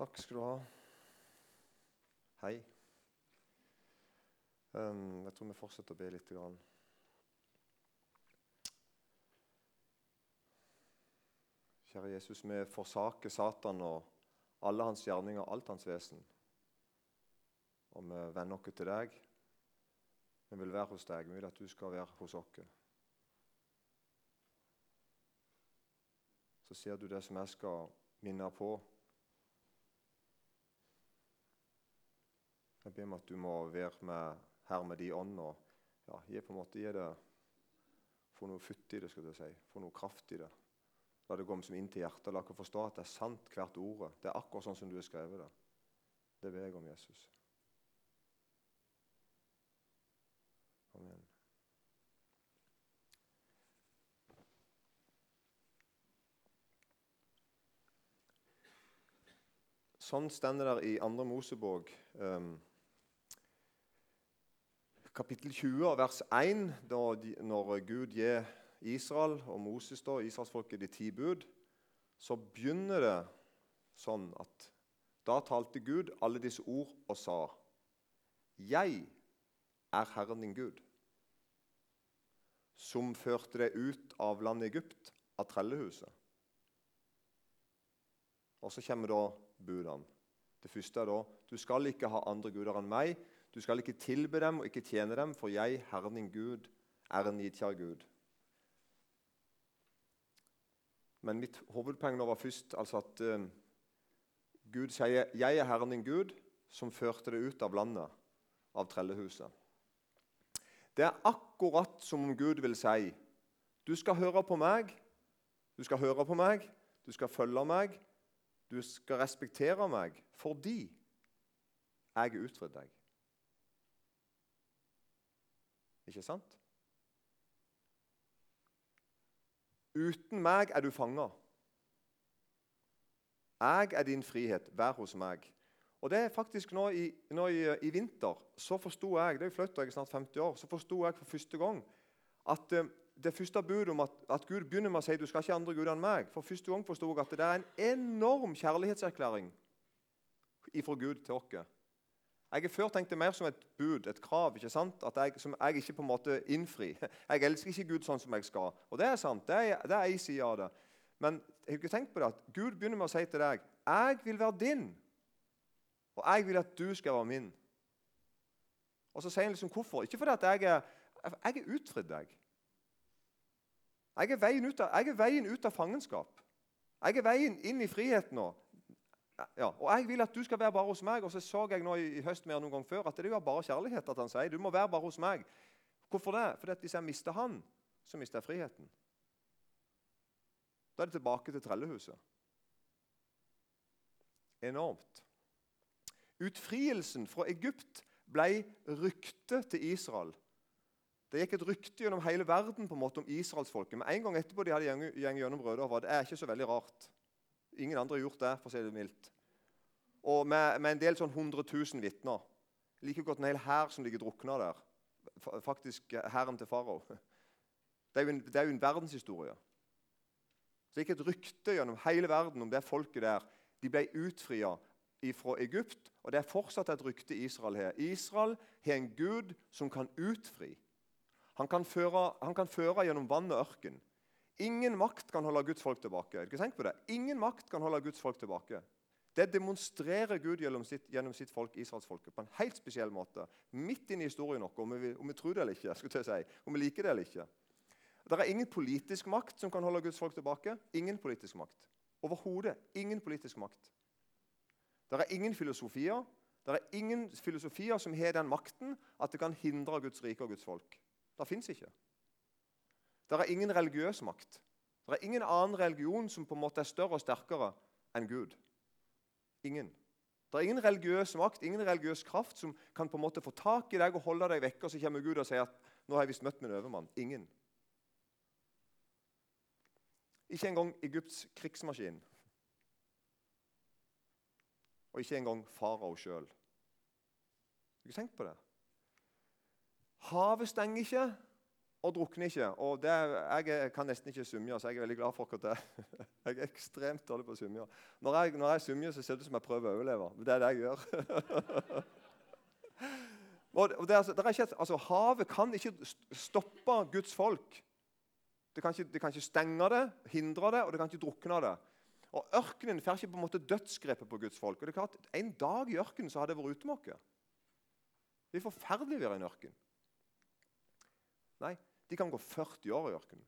Takk skal du ha. Hei. Um, jeg tror vi fortsetter å be litt. Grann. Kjære Jesus, vi forsaker Satan og alle hans gjerninger, alt hans vesen. Og vi venner oss til deg. Vi vil være hos deg. Vi vil at du skal være hos oss. Så ser du det som jeg skal minne på. Jeg ber om at du må være med her med de ånd og ja, gi på en måte gi det Få noe futt i det, skal du si. Få noe kraft i det. La det komme som inn til hjertet. La oss forstå at det er sant, hvert ordet. Det er akkurat sånn som du har skrevet det. Det ber jeg om, Jesus. Amen. Sånn stender det i 2. Mosebok, um, kapittel 20, vers 1, da de, når Gud gir Israel og Moses, da, Israelsfolket, de ti bud, så begynner det sånn at da talte Gud alle disse ord og sa Jeg er Herren din Gud, som førte deg ut av landet Egypt, av trellehuset. Og så kommer da budene. Det første er da du skal ikke ha andre guder enn meg. Du skal ikke tilbe dem og ikke tjene dem, for jeg, Herren din Gud, er en nidkjær Gud. Men mitt hovedpoeng nå var først altså at uh, Gud sier 'Jeg er Herren din Gud, som førte deg ut av landet, av trellehuset'. Det er akkurat som om Gud vil si 'Du skal høre på meg, du skal høre på meg, du skal følge meg', 'Du skal respektere meg fordi jeg utfridde deg'. Ikke sant? Uten meg er du fanga. Jeg er din frihet. Vær hos meg. Og det er faktisk Nå i, nå i, i vinter så forsto jeg det er jo flaut, jeg er snart 50 år, så forsto jeg for første gang at uh, det første budet om at, at, Gud begynner med å si du skal ikke andre guder enn meg, for første gang forsto jeg at det er en enorm kjærlighetserklæring ifra Gud til oss. Jeg har før tenkt det mer som et bud, et krav, ikke sant? At jeg, som jeg ikke på en måte innfrir. Jeg elsker ikke Gud sånn som jeg skal. Og det er sant. Det er, det er en side av det. Men jeg har ikke tenkt på det at Gud begynner med å si til deg jeg vil være din, og jeg vil at du skal være min. Og så sier han liksom hvorfor. Ikke fordi at jeg er, jeg er utfridd deg. Jeg er, veien ut av, jeg er veien ut av fangenskap. Jeg er veien inn i friheten nå. Ja, og jeg vil at du skal være bare hos meg. Og så så jeg nå i, i høst mer enn noen gang før at det er jo bare kjærlighet at han sier du må være bare hos meg. Hvorfor det? Fordi at hvis jeg mister han, så mister jeg friheten. Da er det tilbake til trellehuset. Enormt. Utfrielsen fra Egypt ble rykte til Israel. Det gikk et rykte gjennom hele verden på en måte om israelsfolket. Men en gang etterpå de hadde gått gjennom Rødehavet, det er ikke så veldig rart. Ingen andre har gjort det, for å si det mildt. Og med, med en del sånn 100 000 vitner. Like godt en hel hær som ligger drukna der. Faktisk hæren til farao. Det, det, er jo en verdenshistorie. Så det gikk et rykte gjennom hele verden om det folket der. De ble utfria fra Egypt, og det er fortsatt et rykte Israel har. Israel har en gud som kan utfri. Han kan føre, han kan føre gjennom vann og ørken. Ingen makt kan holde Guds folk tilbake. Ikke Tenk på det. Ingen makt kan holde Guds folk tilbake. Det demonstrerer Gud gjennom sitt, gjennom sitt folk, israelsfolket, på en helt spesiell måte. Midt inn i historien vår, om, om vi, tror det eller ikke. skulle jeg si, Om vi liker det eller ikke. Det er ingen politisk makt som kan holde Guds folk tilbake. Ingen politisk makt. Overhodet ingen politisk makt. Det er ingen filosofier. Det er ingen filosofier som har den makten at det kan hindre Guds rike og Guds folk. Det fins ikke. Det er ingen religiøs makt. Det er ingen annen religion som på en måte er større og sterkere enn Gud. Ingen. Det er ingen religiøs makt, ingen religiøs kraft som kan på en måte få tak i deg og holde deg vekke, og så kommer Gud og sier at nå har jeg visst møtt min overmann. Ingen. Ikke engang Egypts krigsmaskin. Og ikke engang farao sjøl. Har du ikke tenkt på det? Havet stenger ikke, og drukner ikke. Og det, jeg kan nesten ikke svømme, så jeg er veldig glad for akkurat det. Jeg er ekstremt dårlig på å svømme. Når jeg, når jeg svømmer, så ser det ut som jeg prøver å overleve. Det er det jeg gjør. det, altså, det ikke, altså, havet kan ikke stoppe Guds folk. Det kan, ikke, det kan ikke stenge det, hindre det, og det kan ikke drukne det. Og Ørkenen får ikke på en måte dødsgrepet på Guds folk. Og det er klart, En dag i ørkenen så har det vært utemåke. Det er forferdelig å være i en ørken. Nei, de kan gå 40 år i ørkenen.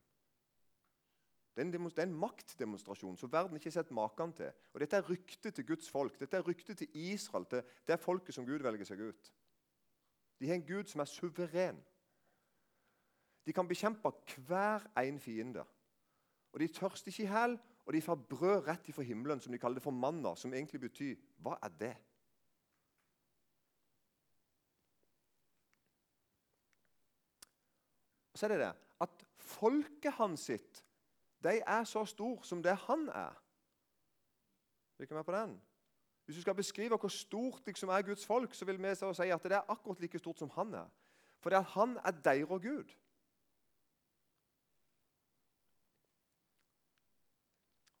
Det er, en, det er en maktdemonstrasjon som verden ikke har sett maken til. Og Dette er ryktet til Guds folk, dette er ryktet til Israel, til det er folket som Gud velger seg ut. De har en Gud som er suveren. De kan bekjempe hver en fiende. Og De tørster ikke i hjel, og de får brød rett ifra himmelen, som de kaller det for manna, som egentlig betyr Hva er det? Og så er det det at folket hans sitt de er så stor som det han er. Er ikke med på den? Hvis du skal beskrive hvor stort liksom er Guds folk, så vil vi si at det er akkurat like stort som han er. For det at han er deres Gud.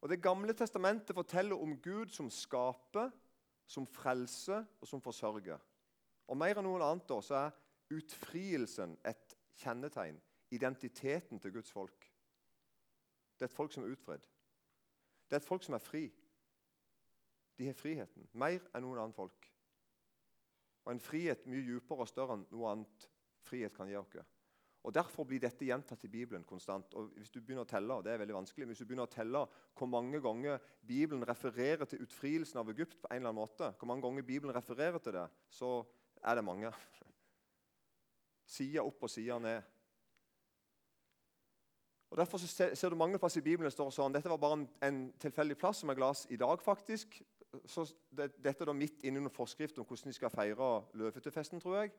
Og Det gamle testamentet forteller om Gud som skaper, som frelser og som forsørger. Og Mer enn noe annet da, så er utfrielsen et kjennetegn. Identiteten til Guds folk. Det er et folk som er utfridd. Det er et folk som er fri. De har friheten. Mer enn noen annen folk. Og en frihet mye dypere og større enn noe annet frihet kan gi oss. Og Derfor blir dette gjentatt i Bibelen konstant. Og hvis du begynner å telle, og det er veldig vanskelig, hvis du begynner å telle hvor mange ganger Bibelen refererer til utfrielsen av Egypt, på en eller annen måte, hvor mange ganger Bibelen refererer til det, så er det mange. Sida opp og sida ned. Og Derfor ser du mange plasser i Bibelen det står sånn Dette var bare en, tilfeldig plass som er glass i dag. faktisk. Så det, dette er da midt inne noen forskrift om hvordan de skal feire løvetefesten, tror jeg.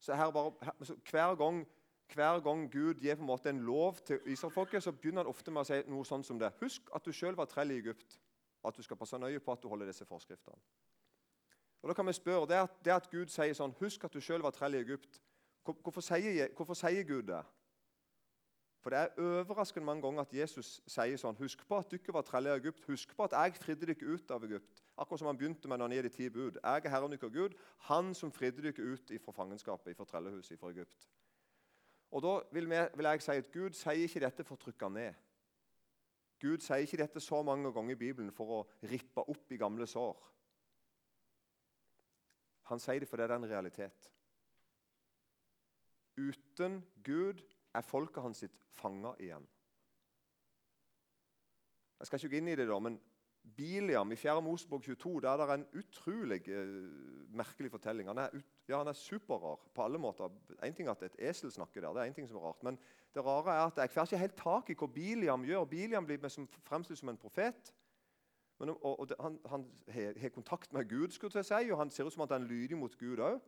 Så her bare, her, så hver, gang, hver gang Gud gir på en måte en lov til israelfolket, så begynner han ofte med å si noe sånn som det. Husk at du sjøl var trell i Egypt, at du skal passe nøye på at du holder disse forskriftene. Og da kan vi spørre, Det at, det at Gud sier sånn Husk at du sjøl var trell i Egypt. Hvorfor sier, hvorfor sier Gud det? For Det er overraskende mange ganger at Jesus sier sånn Husk på at dere var trelle i Egypt. Husk på at jeg fridde dere ut av Egypt. Akkurat som han begynte med når han gir de ti bud. Jeg er Herren deres Gud, Han som fridde dere ut fra fangenskapet, fra trellehuset, fra Egypt. Og Da vil, vi, vil, jeg si at Gud sier ikke dette for å trykke ned. Gud sier ikke dette så mange ganger i Bibelen for å rippe opp i gamle sår. Han sier det fordi det er en realitet. Uten Gud er folket hans sitt fanga igjen. Jeg skal ikke gå inn i det, da, men Biliam i 4. Mosebok 22 der er det en utrolig eh, merkelig fortelling. Han er, ut, ja, han er superrar på alle måter. En ting at et esel snakker der, det er en ting som er rart. Men det rare er at jeg får ikke helt tak i hva Biliam gjør. Biliam blir fremstilt som en profet. Men, og, og, han har kontakt med Gud, skulle jeg si, og han ser ut som at han er lydig mot Gud òg.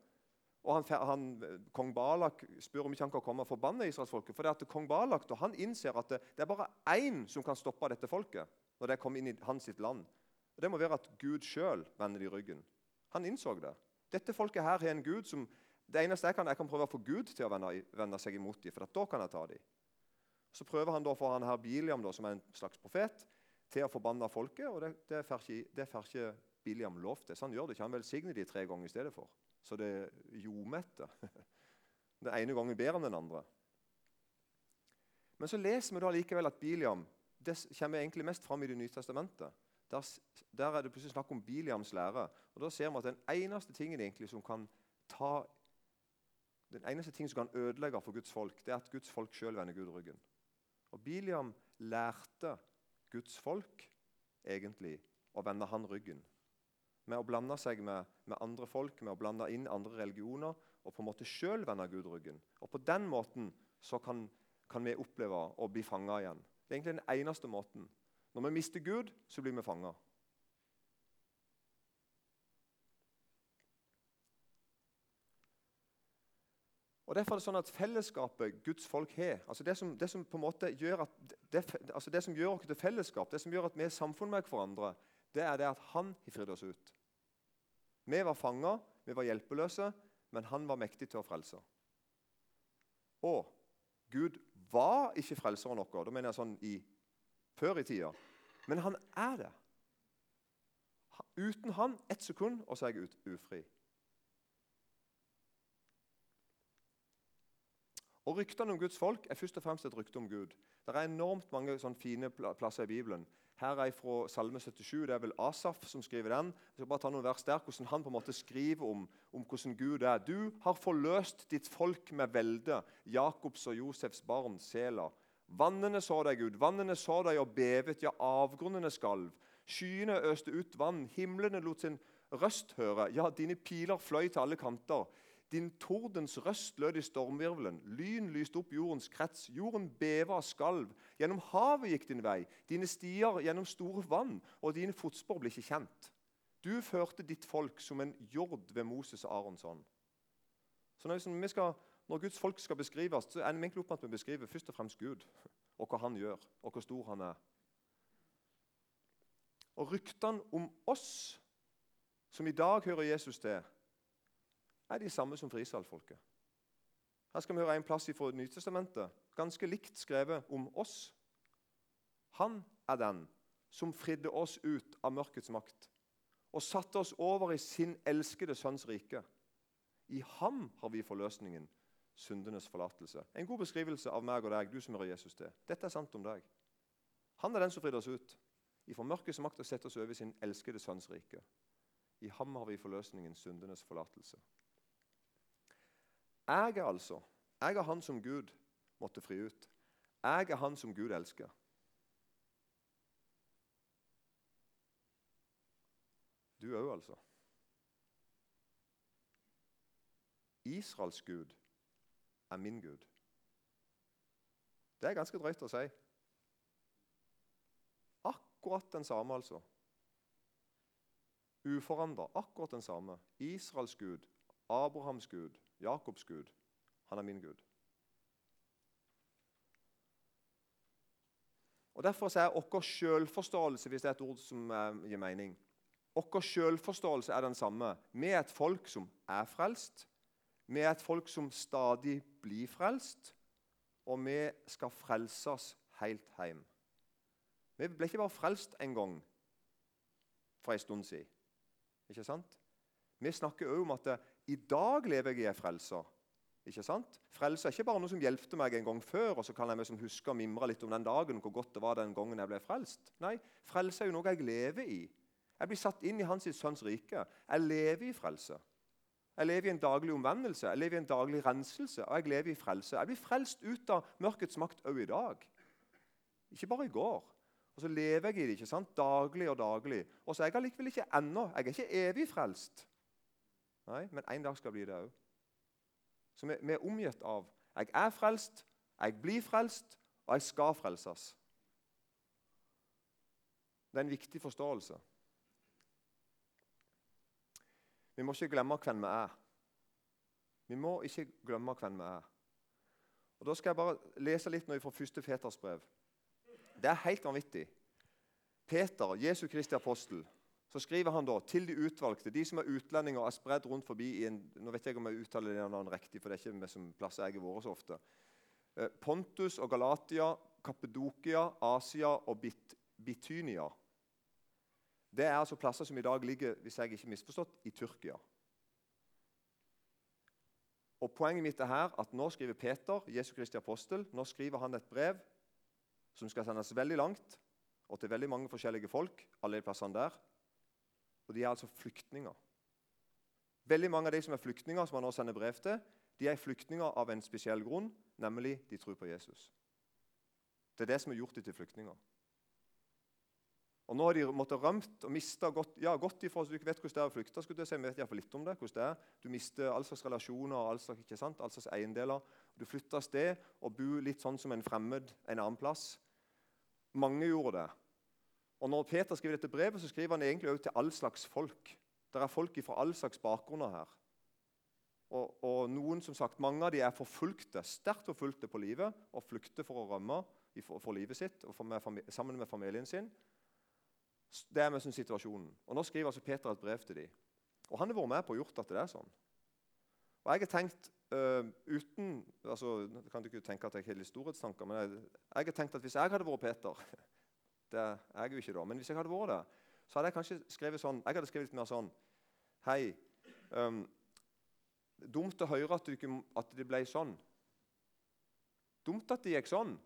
Og han, han, Kong Balak spør om ikke han kan komme og forbanne israelsfolket. For det at kong Balak da, han innser at det, det, er bare én som kan stoppe dette folket når det kommer inn i hans sitt land. Og Det må være at Gud sjøl vender de ryggen. Han innså det. Dette folket her har en Gud som det eneste jeg kan, jeg kan prøve å få Gud til å vende, vende seg imot dem, for da kan jeg ta dem. Så prøver han da for han her Biliam, da, som er en slags profet, til å forbanne folket. og Det, det får ikke, ikke Biliam lov til. Så han gjør det ikke. Han velsigner dem tre ganger i stedet for så det er jordmette. Den ene gangen bedre enn den andre. Men så leser vi da likevel at Biliam det kommer egentlig mest fram i Det nye testamentet. Der, der, er det plutselig snakk om Biliams lære. Og Da ser vi at den eneste tingen egentlig som kan ta den eneste ting som kan ødelegge for Guds folk, det er at Guds folk sjøl vender Gud ryggen. Og Biliam lærte Guds folk egentlig å vende han ryggen med å blande seg med, med, andre folk, med å blande inn andre religioner, og på en måte sjøl vende Gud ryggen. Og På den måten så kan, kan vi oppleve å bli fanga igjen. Det er egentlig den eneste måten. Når vi mister Gud, så blir vi fanga. Og Derfor er det sånn at fellesskapet Guds folk har, altså det som, det som på en måte gjør at det, altså det som gjør oss til fellesskap, det som gjør at vi er samfunn med hverandre, det er det at Han har fridd oss ut. Vi var fanga, vi var hjelpeløse, men han var mektig til å frelse. Og Gud var ikke frelseren vår. Da mener jeg sånn i, før i tida. Men han er det. Uten han ett sekund, og så er jeg ut, ufri. Og Ryktene om Guds folk er først og fremst et rykte om Gud. Det er enormt mange sånne fine plasser i Bibelen. Her er fra Salme 77. Det er vel Asaf som skriver den. Jeg skal bare ta noen vers der, Hvordan han på en måte skriver om, om hvordan Gud er. Du har forløst ditt folk med velde, Jakobs og Josefs barn, Sela. Vannene så deg, Gud. Vannene så deg og bevet, ja, avgrunnene skalv. Skyene øste ut vann, himlene lot sin røst høre. Ja, dine piler fløy til alle kanter. Din tordens røst lød i stormvirvelen. Lyn lyste opp jordens krets. Jorden beva og skalv. Gjennom havet gikk din vei. Dine stier gjennom store vann, og dine fotspor ble ikke kjent. Du førte ditt folk som en jord ved Moses og Arons hånd. Så når, vi skal, når Guds folk skal beskrives, så ender vi egentlig opp med at vi beskriver først og fremst Gud. Og hva han gjør, og hvor stor han er. Og ryktene om oss, som i dag hører Jesus til, er de samme som frisalfolket. Her skal vi høre en plass fra Nytestamentet, ganske likt skrevet om oss. Han er den som fridde oss ut av mørkets makt og satte oss over i sin elskede sønns rike. I ham har vi forløsningen, syndenes forlatelse. En god beskrivelse av meg og deg, du som hører Jesus til. Dette er sant om deg. Han er den som fridde oss ut ifra mørkets makt og setter oss over i sin elskede sønns rike. I ham har vi forløsningen, syndenes forlatelse. Jeg er altså jeg er han som Gud måtte fri ut. Jeg er han som Gud elsker. Du òg, altså. Israels Gud er min Gud. Det er ganske drøyt å si. Akkurat den samme, altså. Uforandra. Akkurat den samme. Israels Gud, Abrahams Gud, Jakobs Gud. Han er min Gud. Og Derfor er vår selvforståelse hvis det er et ord som eh, gir mening, vår selvforståelse er den samme. Vi er et folk som er frelst. Vi er et folk som stadig blir frelst. Og vi skal frelses helt hjem. Vi ble ikke bare frelst en gang for en stund siden. Ikke sant? Vi snakker òg om at i dag lever jeg i ei frelse. Ikke sant? Frelse er ikke bare noe som hjelpte meg en gang før, og så kan jeg liksom huske og mimre litt om den dagen, hvor godt det var den gangen jeg ble frelst. Nei, frelse er jo noe jeg lever i. Jeg blir satt inn i hans sønns rike. Jeg lever i frelse. Jeg lever i en daglig omvendelse, jeg lever i en daglig renselse, og jeg lever i frelse. Jeg blir frelst ut av mørkets makt òg i dag. Ikke bare i går. Og så lever jeg i det ikke sant? daglig og daglig. Og så er jeg allikevel ikke ennå. Jeg er ikke evig frelst. Nei, men en dag skal bli det òg. Så vi, vi, er omgitt av jeg er frelst, jeg blir frelst, og jeg skal frelses. Det er en viktig forståelse. Vi må ikke glemme hvem vi er. Vi må ikke glemme hvem vi er. Og Da skal jeg bare lese litt nå fra første Peters brev. Det er helt vanvittig. Peter, Jesu Kristi apostel, så skriver han da til de utvalgte, de som er utlendinger og er spredd rundt forbi en, nå vet jeg ikke om jeg uttaler det navnet riktig, for det er ikke vi som plasser jeg har vært så ofte. Eh, Pontus og Galatia, Kappedokia, Asia og Bit Bitynia. Det er altså plasser som i dag ligger hvis jeg ikke misforstått, i Tyrkia. Og Poenget mitt er her at nå skriver Peter, Jesu Kristi apostel, nå skriver han et brev som skal sendes veldig langt og til veldig mange forskjellige folk. alle de plassene der. Og de er altså flyktninger. Veldig Mange av de som er flyktninger, som han nå sender brev til, de er flyktninger av en spesiell grunn, nemlig de tror på Jesus. Det er det som har gjort dem til flyktninger. Og Nå har de måttet rømt og mista godt, ja, godt ifra, så Du ikke vet hvordan det er å flykte. skulle jeg si, vet iallfall litt om det, hvordan det er. Du mister all slags relasjoner all slags, ikke sant? all slags eiendeler. Du flytter av sted og bor litt sånn som en fremmed en annen plass. Mange gjorde det. Og Når Peter skriver dette brevet, så skriver han egentlig også til all slags folk. Det er folk fra all slags bakgrunner her. Og, og, noen, som sagt, Mange av de er forfulgte, sterkt forfulgte på livet og flykter for å rømme for, for livet sitt og med, sammen med familien sin. Det er med sånn situasjonen. Og Nå skriver altså Peter et brev til dem. Og han har vært med på å gjort at det er sånn. Og Jeg har tenkt uh, uten altså, kan du ikke tenke at jeg har litt storhetstanker, men jeg, jeg har tenkt at hvis jeg hadde vært Peter Det er jeg jo ikke, da. Men hvis jeg hadde vært det, så hadde jeg kanskje skrevet sånn Jeg hadde skrevet litt mer sånn Hei. Um, dumt å høre at det, at det ble sånn. Dumt at det gikk sånn.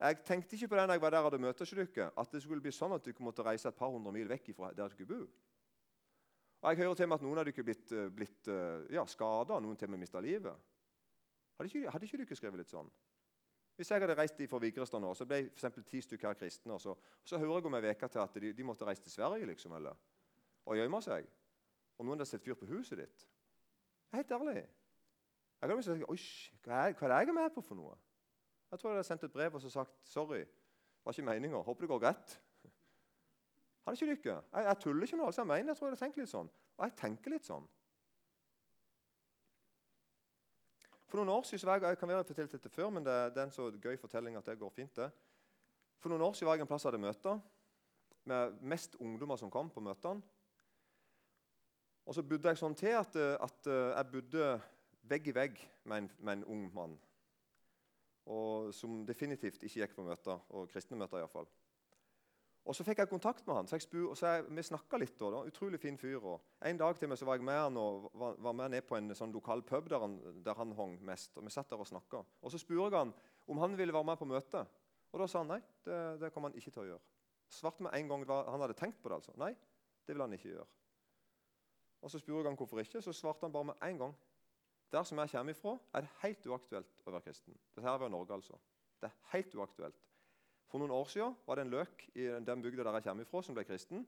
Jeg tenkte ikke på det når jeg var der og hadde møte dere, at det skulle bli sånn at dere måtte reise et par hundre mil vekk fra der dere bor. Og Jeg hører til med at noen av dere er blitt, eh, blitt eh, ja, skada, noen til og med mista livet. Hadde ikke, hadde ikke dere skrevet litt sånn? Hvis jeg hadde reist fra Vigrestad nå, så ble for ti stykker kristne, og så, så hører jeg om ei uke til at de, de, måtte reise til Sverige liksom, eller, og gjemme seg. Og noen hadde sett fyr på huset ditt. Helt ærlig. Jeg kan si, Oi, hva er, hva er det jeg er med på for noe? Jeg tror jeg hadde sendt et brev og sagt sorry. Var ikke meninga. Håper det går greit. Hadde ikke lykke. Jeg, jeg tuller ikke nå. altså jeg mener, jeg tror jeg hadde tenkt litt sånn. Og jeg tenker litt sånn. For noen år siden var jeg, jeg kan være fortalt dette før, men det, det, er en så gøy fortelling at det går fint. det. For noen år siden var jeg en plass jeg hadde møter med mest ungdommer som kom på møtene. Og så bodde jeg sånn til at, at jeg bodde vegg i vegg med en, med en ung mann og som definitivt ikke gikk på møter, og kristne møter iallfall. Og Så fikk jeg kontakt med han, så, spur, så jeg, vi snakka litt. Da, da, Utrolig fin fyr. Og en dag til meg så var jeg med han og var, var med ned på en sånn lokal pub der han, der han hang mest. og Vi satt der og snakka. Så spurte jeg han om han ville være med på møtet. Og Da sa han nei, det, det kom han ikke til å gjøre. Svarte med en gang Han hadde tenkt på det. altså. Nei, det vil han ikke gjøre. Og Så spurte jeg han hvorfor ikke. Så svarte han bare med en gang der som jeg kommer ifra, er det helt uaktuelt å være kristen. Dette var Norge, altså. Det er helt uaktuelt. For noen år siden var det en løk i den bygda der jeg kommer ifra, som ble kristen.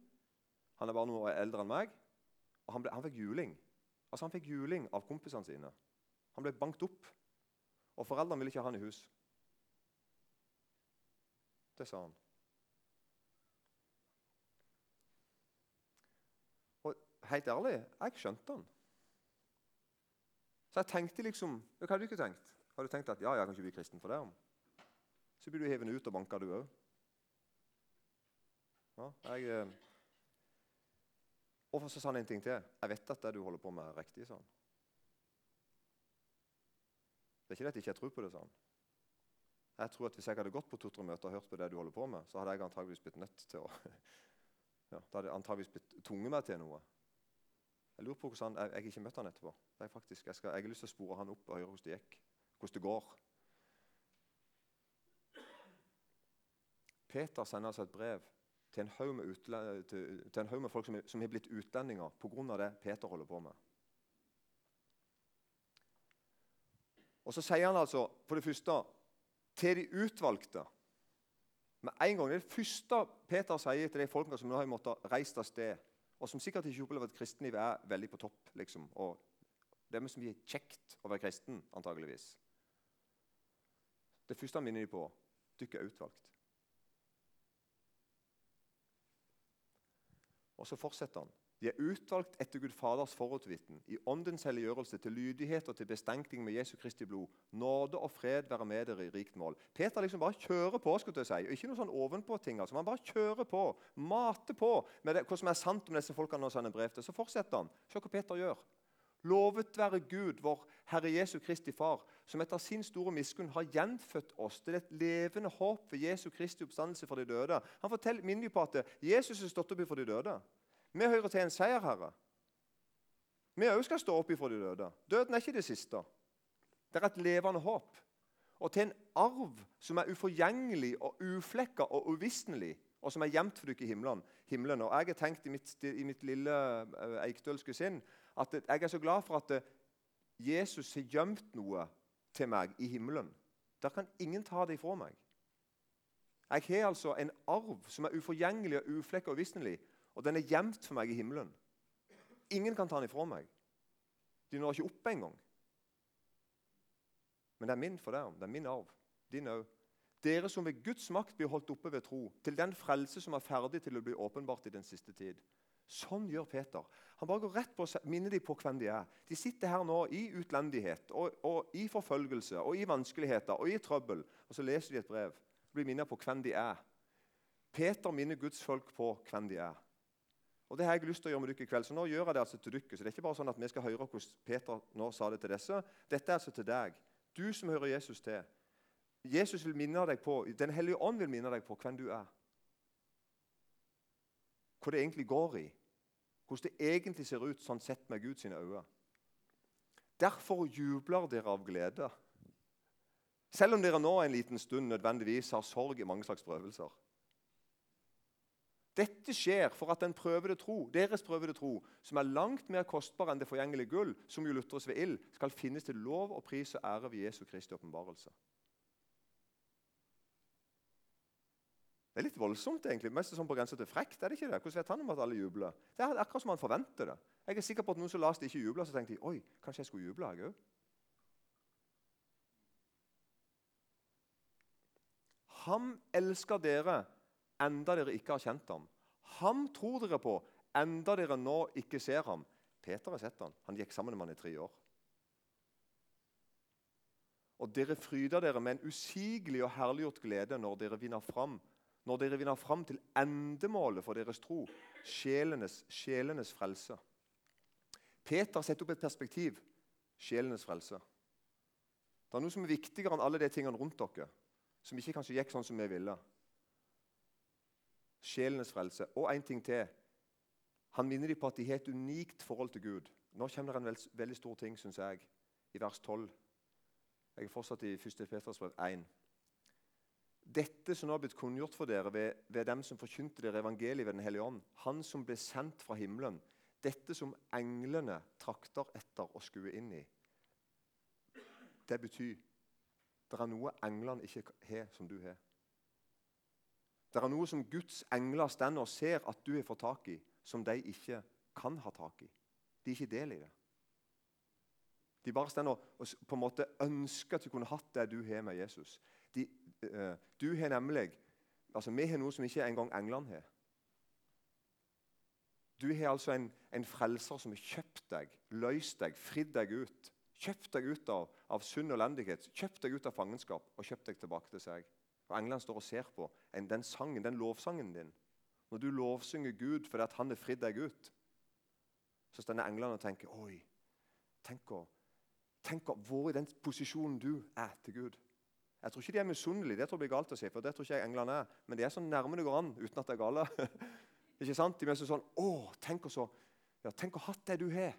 Han er bare noe eldre enn meg. Og han, ble, han fikk juling. Altså Han fikk juling av kompisene sine. Han ble bankt opp. Og foreldrene ville ikke ha han i hus. Det sa han. Og helt ærlig, jeg skjønte han. Så jeg tenkte liksom Hva hadde du ikke tenkt? Har du tenkt at ja, jeg kan ikke bli kristen for det? Så blir du hevet ut og banka, du òg. Ja, jeg, eh, og så sa han en ting til. 'Jeg vet at det du holder på med, er riktig', sa han. Det er ikke det at jeg ikke tror på det, sa han. Jeg tror at Hvis jeg hadde gått på to-tre-møter og hørt på det du holder på med, så hadde jeg antageligvis blitt nødt til å ja, Da hadde jeg antageligvis blitt tvunget meg til noe. Jeg lurer på hvordan han, jeg, jeg ikke møtte han etterpå. Jeg, faktisk, jeg, skal, jeg, har lyst til å spore han opp og høre hvordan det gikk. Hvordan det går. Peter sender altså et brev til en haug med, til, til en haug med folk som, har blitt utlendinger pga. det Peter holder på med. Og Så sier han altså for det første til de utvalgte Med en gang, Det er det første Peter sier til de folkene som nå har måttet reist av sted og som sikkert ikke opplever at kristenlivet er veldig på topp. liksom, og Det er mye kjekt å være kristen, antageligvis. Det første han minner dem på dere er utvalgt. Og så fortsetter han. De er utvalgt etter Gud Faders forutvitten, i åndens helliggjørelse, til lydighet og til bestenkning med Jesu Kristi blod. Nåde og fred være med dere i rikt mål. Peter liksom bare kjører på. skulle jeg si. Ikke noe sånn ovenpå-ting. altså. Han bare kjører på, mater på med det, hva som er sant om disse folkene han sender brev til. Så fortsetter han. Se hva Peter gjør. Lovet være Gud, vår Herre Jesu Kristi Far, som etter sin store miskunn har gjenfødt oss til et levende håp ved Jesu Kristi oppstandelse for de døde. Han forteller, minner på at Jesus er stått opp for de døde. Vi hører til en seierherre. Vi òg skal stå opp ifra de døde. Døden er ikke det siste. Det er et levende håp. Og til en arv som er uforgjengelig og uflekka og uvisnelig, og som er gjemt for dere i himmelen. himmelen. Og Jeg har tenkt i mitt, i mitt lille uh, eikdølske sinn at jeg er så glad for at uh, Jesus har gjemt noe til meg i himmelen. Der kan ingen ta det ifra meg. Jeg har altså en arv som er uforgjengelig og uflekka og uvisnelig, og den er gjemt for meg i himmelen. Ingen kan ta den ifra meg. De når ikke opp engang. Men det er min for dem, Det er min arv. Din òg. Dere som ved Guds makt blir holdt oppe ved tro, til den frelse som er ferdig til å bli åpenbart i den siste tid. Sånn gjør Peter. Han bare går rett på å minne dem på hvem de er. De sitter her nå i utlendighet, og, og, i forfølgelse, og i vanskeligheter og i trøbbel. Og så leser de et brev og blir minnet på hvem de er. Peter minner Guds folk på hvem de er. Og Det har jeg lyst til å gjøre med dere i kveld. Så nå gjør jeg det altså til dere. Så det er ikke bare sånn at vi skal høre hvordan Peter nå sa det til disse. Dette er altså til deg. Du som hører Jesus til. Jesus vil minne deg på, Den hellige ånd vil minne deg på hvem du er. Hva det egentlig går i. Hvordan det egentlig ser ut sånn sett med Guds øyne. Derfor jubler dere av glede. Selv om dere nå en liten stund nødvendigvis har sorg i mange slags prøvelser. Dette skjer for at den prøvede tro, deres prøvede tro, som er langt mer kostbar enn det forgjengelige gull, som jo lutres ved ild, skal finnes til lov og pris og ære ved Jesu Kristi åpenbarelse. Det er litt voldsomt, egentlig. Mest sånn på grensa til frekt. er det ikke det? Hvordan vet han om at alle jubler? Det er akkurat som han forventer det. Jeg er sikker på at noen som leste ikke jubla, så tenkte de oi, kanskje jeg skulle juble. jeg også. Ham elsker dere enda dere ikke har kjent ham. Ham tror dere på enda dere nå ikke ser ham. Peter har sett ham. Han gikk sammen med ham i tre år. Og dere fryder dere med en usigelig og herliggjort glede når dere vinner fram når dere vinner fram til endemålet for deres tro, sjelenes, sjelenes frelse. Peter setter opp et perspektiv sjelenes frelse. Det er noe som er viktigere enn alle de tingene rundt dere, som ikke kanskje gikk sånn som vi ville sjelenes frelse. Og en ting til. Han minner dem på at de har et unikt forhold til Gud. Nå kommer det en veld, veldig stor ting, syns jeg, i vers 12. Jeg er fortsatt i 1. Peters brev 1. Dette som nå har blitt kunngjort for dere ved, ved dem som forkynte dere evangeliet ved Den hellige ånd, Han som ble sendt fra himmelen, dette som englene trakter etter å skue inn i, det betyr det er noe englene ikke har, som du har. Det er noe som Guds engler stender og ser at du har fått tak i, som de ikke kan ha tak i. De er ikke del i det. De bare stender og på en måte ønsker at de kunne hatt det du har med Jesus. De, uh, du har nemlig altså Vi har noe som ikke engang englene har. Du har altså en, en, frelser som har kjøpt deg, løst deg, fridd deg ut. Kjøpt deg ut av, av synd og elendighet, kjøpt deg ut av fangenskap og kjøpt deg tilbake til seg. Og Englene står og ser på den sangen, den lovsangen din. Når du lovsynger Gud fordi han har fridd deg ut, så står englene og tenker Oi, tenk å, tenk å være i den posisjonen du er til Gud. Jeg tror ikke de er misunnelige, det tror jeg blir galt å si, for det tror ikke jeg englene er. Men de er så nærme det går an uten at det er gale. ikke sant? De er sånn Å, tenk å så, ja, tenk å ha det du har.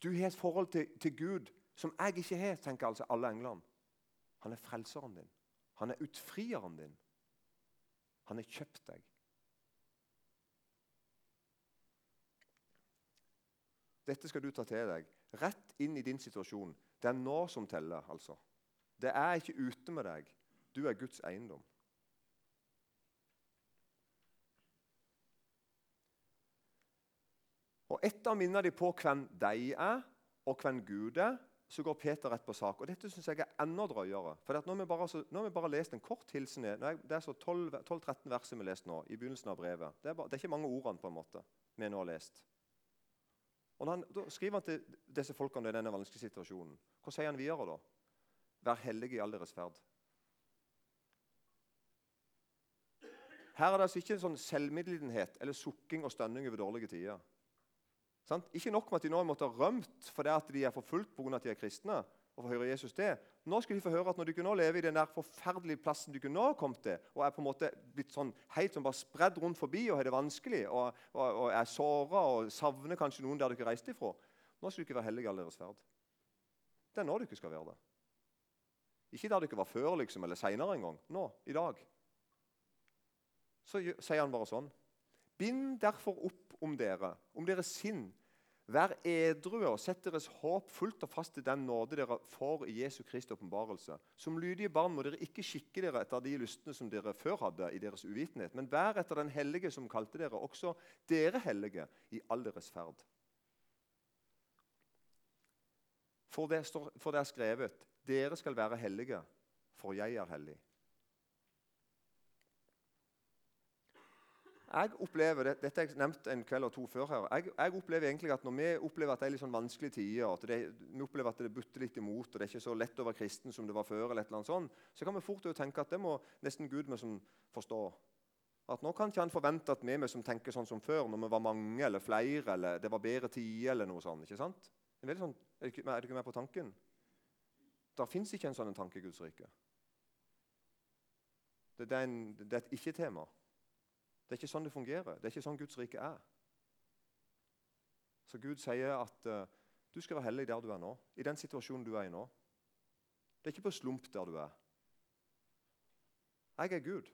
Du har et forhold til, til Gud som jeg ikke har, tenker altså alle englene. Han er frelseren din. Han er utfrieren din. Han har kjøpt deg. Dette skal du ta til deg, rett inn i din situasjon. Det er nå som teller. altså. Det er ikke ute med deg. Du er Guds eiendom. Og Etter å minne dem på hvem de er, og hvem Gud er, så går Peter rett på sak. Og Dette synes jeg er enda drøyere. For nå, har vi bare, lest en kort hilsen. Det er så 12-13 verser vi har lest nå. i begynnelsen av brevet. Det er, bare, det er ikke mange ordene på en måte vi nå har lest. Og han, Da skriver han til disse folkene i denne vanskelige situasjonen. Hva sier han videre da? Vær hellige i all deres ferd. Her er det altså ikke en sånn selvmedlidenhet eller sukking og stønning over dårlige tider. Sant? Ikke nok med at de nå måtte ha rømt fordi at de er forfulgt pga. at de er kristne. og får høre Jesus det. Nå skal de få høre at når de nå lever i den der forferdelige plassen de nå har til, og er på en måte blitt sånn helt sånn bare spredd rundt forbi og har det vanskelig, og, og, og er såra og savner kanskje noen der dere reiste ifra Nå skal dere være hellige all deres ferd. Det er nå dere skal være det. Ikke der dere var før liksom, eller seinere en gang. Nå, i dag. Så sier han bare sånn. Bind derfor opp om dere, om deres sinn, Vær edrue og sett deres håp fullt og fast til den nåde dere får i Jesu Kristi åpenbarelse. Som lydige barn må dere ikke skikke dere etter de lystne som dere før hadde i deres uvitenhet, men vær etter den hellige som kalte dere, også dere hellige, i all deres ferd. For det, står, for det er skrevet, dere skal være hellige, for jeg er hellig. Jeg opplever, det, Dette har jeg nevnt en kveld og to før. her, jeg, jeg, opplever egentlig at Når vi opplever at det er litt sånn vanskelige tider, at det, vi opplever at det butter litt imot, og det er ikke så lett å være kristen som det var før, eller et eller annet sånt, så kan vi fort tenke at det må nesten Gud med som forstå. At Nå kan ikke han forvente at vi, vi som tenker sånn som før, når vi var mange eller flere, eller det var bedre tider eller noe sånt. ikke sant? Er, sånn, er, du ikke med på tanken? Det fins ikke en sånn tanke i Guds rike. Det, det, er, en, det er et ikke-tema. Det er ikke sånn det fungerer. Det er ikke sånn Guds rike er. Så Gud sier at uh, du skal være hellig der du er nå, i den situasjonen du er i nå. Det er ikke på slump der du er. Jeg er Gud.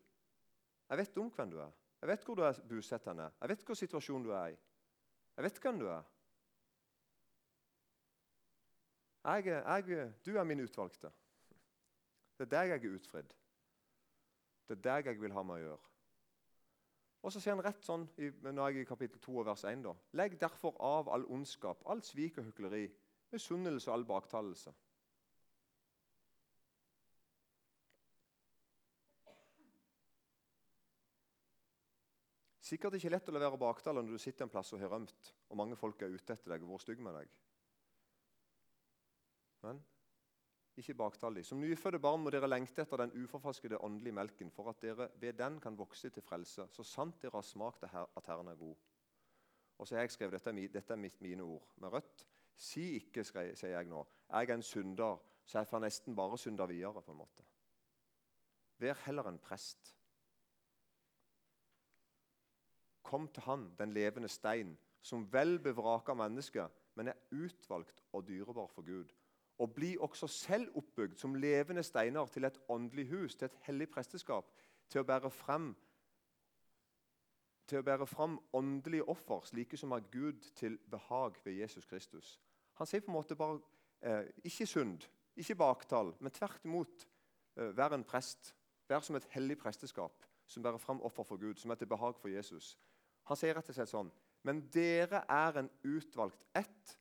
Jeg vet om hvem du er. Jeg vet hvor du er bosatt. Jeg vet hvilken situasjon du er i. Jeg vet hvem du er. Jeg, jeg, du er min utvalgte. Det er deg jeg er utfridd. Det er deg jeg vil ha med å gjøre. Og så sier han rett sånn i, er jeg i kapittel 2 vers 1. da. Legg derfor av all ondskap, all svik og hykleri, misunnelse og all baktalelse. Sikkert ikke lett å levere baktaler når du sitter en plass og har rømt, og mange folk er ute etter deg og vært stygge med deg. Men ikke baktal de. Som nyfødte barn må dere lengte etter den uforfalskede åndelige melken, for at dere ved den kan vokse til frelse, så sant dere har smakt at Herren er god. Og så har jeg skrevet, Dette dette er mine ord med rødt. Si ikke, sier jeg nå, jeg er en synder, så jeg får nesten bare synde videre. på en måte. Vær heller en prest Kom til Han, den levende stein, som vel bevraka mennesket, men er utvalgt og dyrebar for Gud. Og bli også selv oppbygd som levende steiner til et åndelig hus, til et hellig presteskap, til å bære frem til å bære fram åndelige offer, slike som er Gud til behag ved Jesus Kristus. Han sier på en måte bare eh, ikke synd, ikke baktall, men tvert imot eh, vær en prest. Vær som et hellig presteskap som bærer fram offer for Gud, som er til behag for Jesus. Han sier rett og slett sånn Men dere er en utvalgt ett,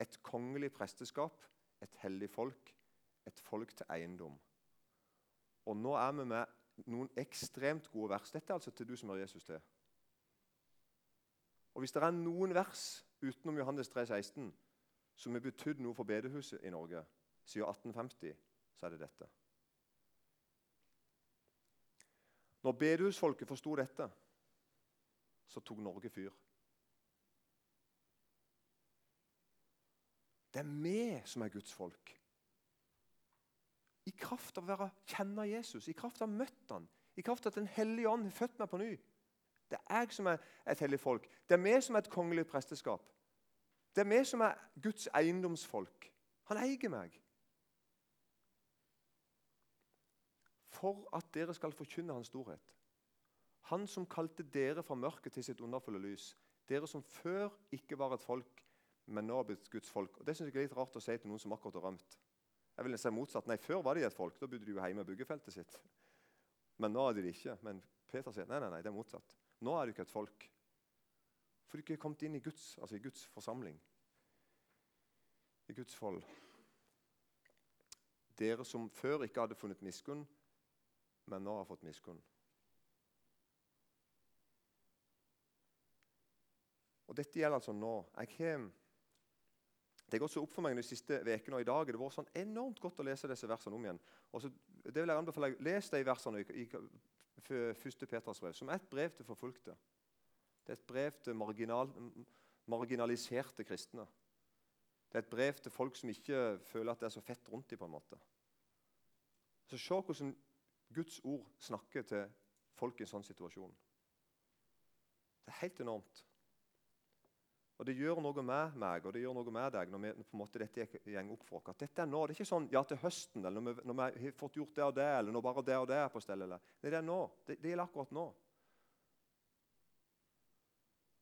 et kongelig presteskap, et hellig folk, et folk til eiendom. Og nå er vi med noen ekstremt gode vers. Dette er altså til du som hører Jesus til. Og Hvis det er noen vers utenom Johannes 3, 16, som har betydd noe for bedehuset i Norge siden 1850, så er det dette. Når bedehusfolket forsto dette, så tok Norge fyr. Det er vi som er Guds folk. I kraft av å være, kjenne Jesus, i kraft av å ha møtt ham, i kraft av at Den hellige ånd har født meg på ny. Det er jeg som er et hellig folk. Det er vi som er et kongelig presteskap. Det er vi som er Guds eiendomsfolk. Han eier meg. For at dere skal forkynne hans storhet. Han som kalte dere fra mørket til sitt underfulle lys. Dere som før ikke var et folk, men nå har blitt Guds folk. Og Det synes jeg er litt rart å si til noen som akkurat har rømt. Jeg vil si motsatt. Nei, Før var de et folk. Da bodde de jo hjemme i byggefeltet sitt. Men nå er de det ikke. Men Peter sier nei, nei, nei, det er motsatt. Nå er du ikke et folk. For du ikke er kommet inn i Guds, altså i Guds forsamling. I Guds fold. Dere som før ikke hadde funnet miskunn, men nå har fått miskunn. Og Dette gjelder altså nå. Jeg har, det har gått så opp for meg de siste ukene og i dag. Det har vært sånn enormt godt å lese disse versene om igjen. Og så, det vil jeg anbefale Les de versene i, i 1. Peters brev, som er et brev til forfulgte. Det er et brev til marginal, marginaliserte kristne. Det er et brev til folk som ikke føler at det er så fett rundt dem. på en måte. Så Se hvordan Guds ord snakker til folk i en sånn situasjon. Det er helt enormt. Og Det gjør noe med meg og det gjør noe med deg når vi, på en måte dette går opp for oss. At dette er nå, Det er ikke sånn ja til høsten, eller når vi, når vi har fått gjort det og det, eller når bare det og det er på stell. Eller. Det er nå. Det, det gjelder akkurat nå.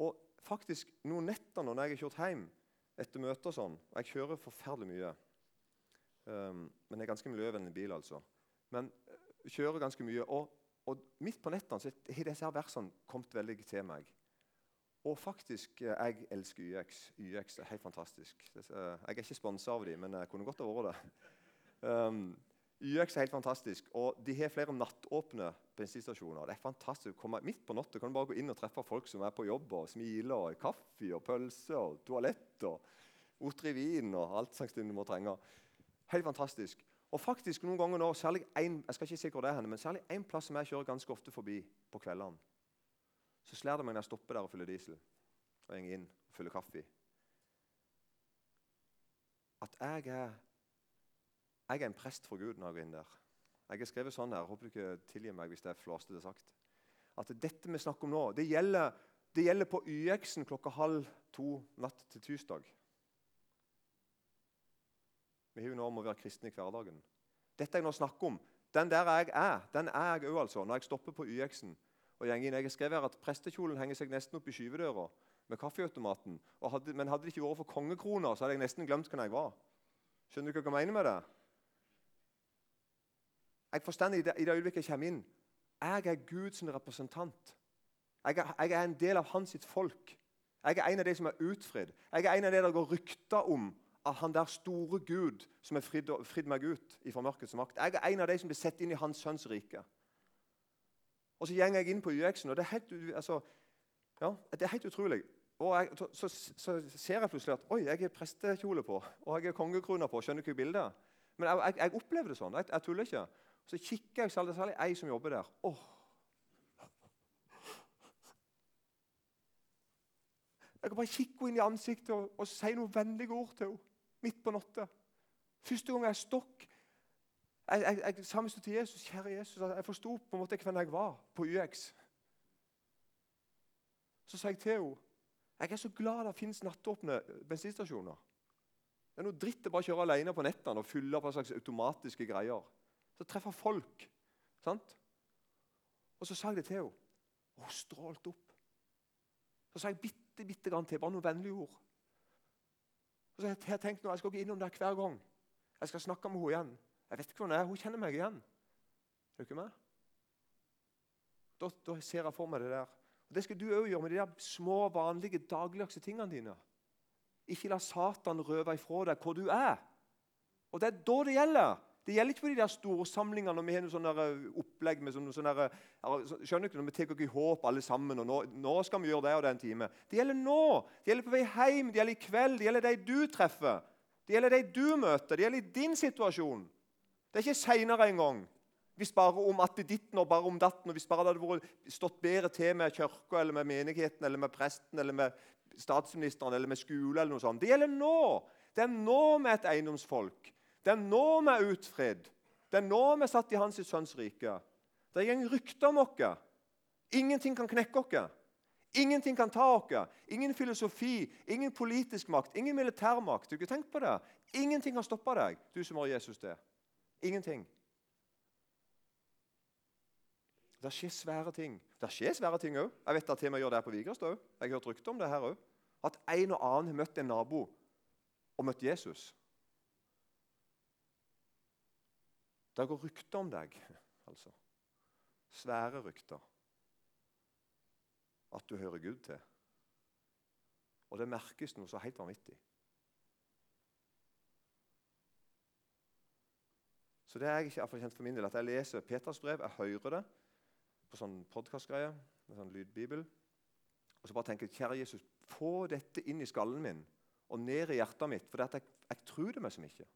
Og faktisk noen netter når jeg har kjørt hjem etter møter og sånn og Jeg kjører forferdelig mye. Um, men jeg er ganske miljøvennlig bil, altså. Men uh, kjører ganske mye. Og, og midt på nettene så har disse versene kommet veldig til meg. Og faktisk, eh, jeg elsker YX. YX er helt fantastisk. Eh, jeg er ikke sponsa av dem, men jeg kunne godt ha vært det. Um, YX er helt fantastisk, og de har flere nattåpne bensinstasjoner. Det er fantastisk. Komme midt på natta kan du bare gå inn og treffe folk som er på jobb og smiler. og Kaffe og pølse og toalett og otter i vin og alt slags du må trenge. Helt fantastisk. Og faktisk noen ganger nå, særlig en, jeg skal ikke si det er, men særlig én plass som jeg kjører ganske ofte forbi på kveldene. Så slår det meg når jeg stopper der og fyller diesel og går inn og fyller kaffe, at jeg er, jeg er en prest for Gud når jeg går inn der. Jeg har skrevet sånn her, håper du ikke tilgir meg hvis det er flåsete sagt. At dette vi snakker om nå, det gjelder, det gjelder på YX-en klokka halv to natt til tirsdag. Vi har jo nå om å være kristne i hverdagen. Dette jeg nå snakker om, den der jeg er, den er jeg òg, altså. Når jeg stopper på YX-en og gjeng inn. Jeg har skrevet her at prestekjolen henger seg nesten opp i skyvedøra med kaffeautomaten. Hadde, men hadde det ikke vært for kongekroner, så hadde jeg nesten glemt hvem jeg var. Skjønner du hva jeg mener med det? Jeg forstår i det, i det øyeblikket jeg kommer inn Jeg er Guds representant. Jeg er, jeg er, en del av hans folk. Jeg er en av de som er utfridd. Jeg er en av de der går rykter om av han der store Gud som har fridd, fridd meg ut fra mørkets makt. Jeg er en av de som blir sett inn i hans sønns rike. Og så går jeg inn på UX-en, og det er helt, altså, ja, det er helt utrolig. Jeg, så, så, ser jeg plutselig at oi, jeg har prestekjole på og jeg har kongekrone på. Skjønner ikke bildet er? Men jeg, jeg, jeg, opplever det sånn. Jeg, jeg tuller ikke. Så kikker jeg, særlig, særlig ei som jobber der. Åh. Jeg kan bare kikke henne inn i ansiktet og, og si noen vennlige ord til henne midt på natta. Første gang jeg stokk jeg, jeg, jeg sa til Jesus kjære Jesus, jeg forsto på en måte hvem jeg var på UX. Så sa jeg til henne jeg er så glad det finnes nattåpne bensinstasjoner. Det er noe dritt å bare kjøre alene på nettene og fylle på slags automatiske greier. Så treffer folk. sant? Og så sa jeg det til henne. Og hun strålte opp. Så sa jeg bitte, bitte grann til, bare noen vennlige ord. Og så har jeg tenkt nå, jeg skal ikke innom der hver gang. Jeg skal snakke med henne igjen. Jeg vet ikke hva hun er. Hun kjenner meg igjen. Er du ikke med? Da, da, ser jeg for meg det der. Og Det skal du òg gjøre med de der små, vanlige, dagligdagse tingene dine. Ikke la Satan røve ifra deg hvor du er. Og Det er da det gjelder. Det gjelder ikke på de der storsamlingene når vi har noe sånne eh, opplegg med sånne, sånne, skjønner ikke, når vi tar ikke håp alle sammen, og nå, nå, skal vi gjøre det og det en time. Det gjelder nå. Det gjelder på vei hjem, det gjelder i kveld, det gjelder de du treffer. Det gjelder de du møter, det gjelder i din situasjon. Det er ikke seinere engang. Hvis bare om atteditten og bare om datten, og hvis bare det hadde stått bedre til med kirka eller med menigheten eller med presten eller med statsministeren eller med skole eller noe sånt. Det gjelder nå. Det er nå vi er et eiendomsfolk. Det er nå vi er utfridd. Det er nå vi er satt i Hans sønns rike. Det er ingen rykter om oss. Ingenting kan knekke oss. Ingenting kan ta oss. Ingen filosofi, ingen politisk makt, ingen militærmakt. Du ikke tenkt på det? Ingenting kan stoppe deg, du som har Jesus det. Ingenting. Det skjer svære ting. Det skjer svære ting òg. Jeg vet at vi gjør det her på Vigrestad òg. Jeg har hørt rykter om det her òg. At en og annen har møtt en nabo og møtt Jesus. Det går rykter om deg, altså. Svære rykter. At du hører Gud til. Og det merkes noe så helt vanvittig. Så det er jeg ikke kjent for min del, at jeg leser Peters brev, jeg hører det på sånn podkastgreie, sånn lydbibel. Og så bare tenker jeg, kjære Jesus, få dette inn i skallen min og ned i hjertet mitt, for jeg, jeg tror det meg som ikke.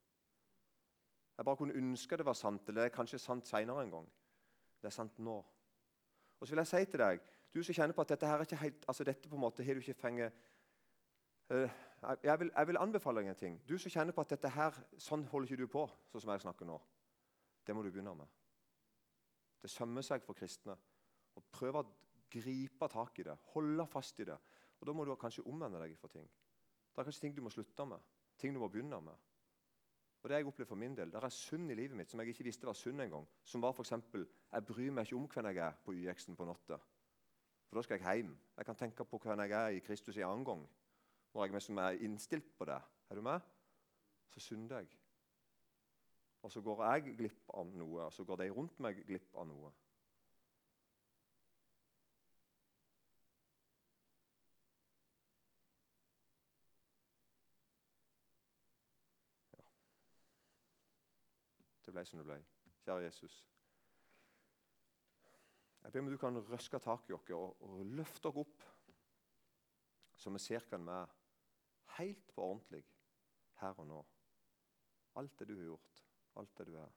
Jeg bare kunne ønske det var sant, eller det er kanskje sant seinere en gang. Det er sant nå. Og så vil jeg si til deg, du som kjenner på at dette her er ikke helt, altså dette på en måte har du ikke fenge, uh, jeg, vil, jeg, vil, anbefale deg en ting. Du som kjenner på at dette her, sånn holder ikke du på, sånn som jeg snakker nå. Det må du begynne med. Det sømmer seg for kristne å prøve å gripe tak i det, holde fast i det. Og Da må du kanskje omvende deg for ting. Det er kanskje ting du må slutte med, ting du må begynne med. Og det jeg opplever for min del. Det er synd i livet mitt som jeg ikke visste var synd engang. Som var f.eks.: Jeg bryr meg ikke om hvem jeg er på YX-en på natta. For da skal jeg hjem. Jeg kan tenke på hvem jeg er i Kristus en annen gang. Når jeg er innstilt på det. Er du med? Så synder jeg. Og så går jeg glipp av noe, og så går de rundt meg glipp av noe. det ble som det ble. Kjære Jesus. Jeg ber om du kan røske tak i oss og, og løfte oss opp, så vi ser hvem vi er, helt på ordentlig her og nå. Alt det du har gjort, alt det du er.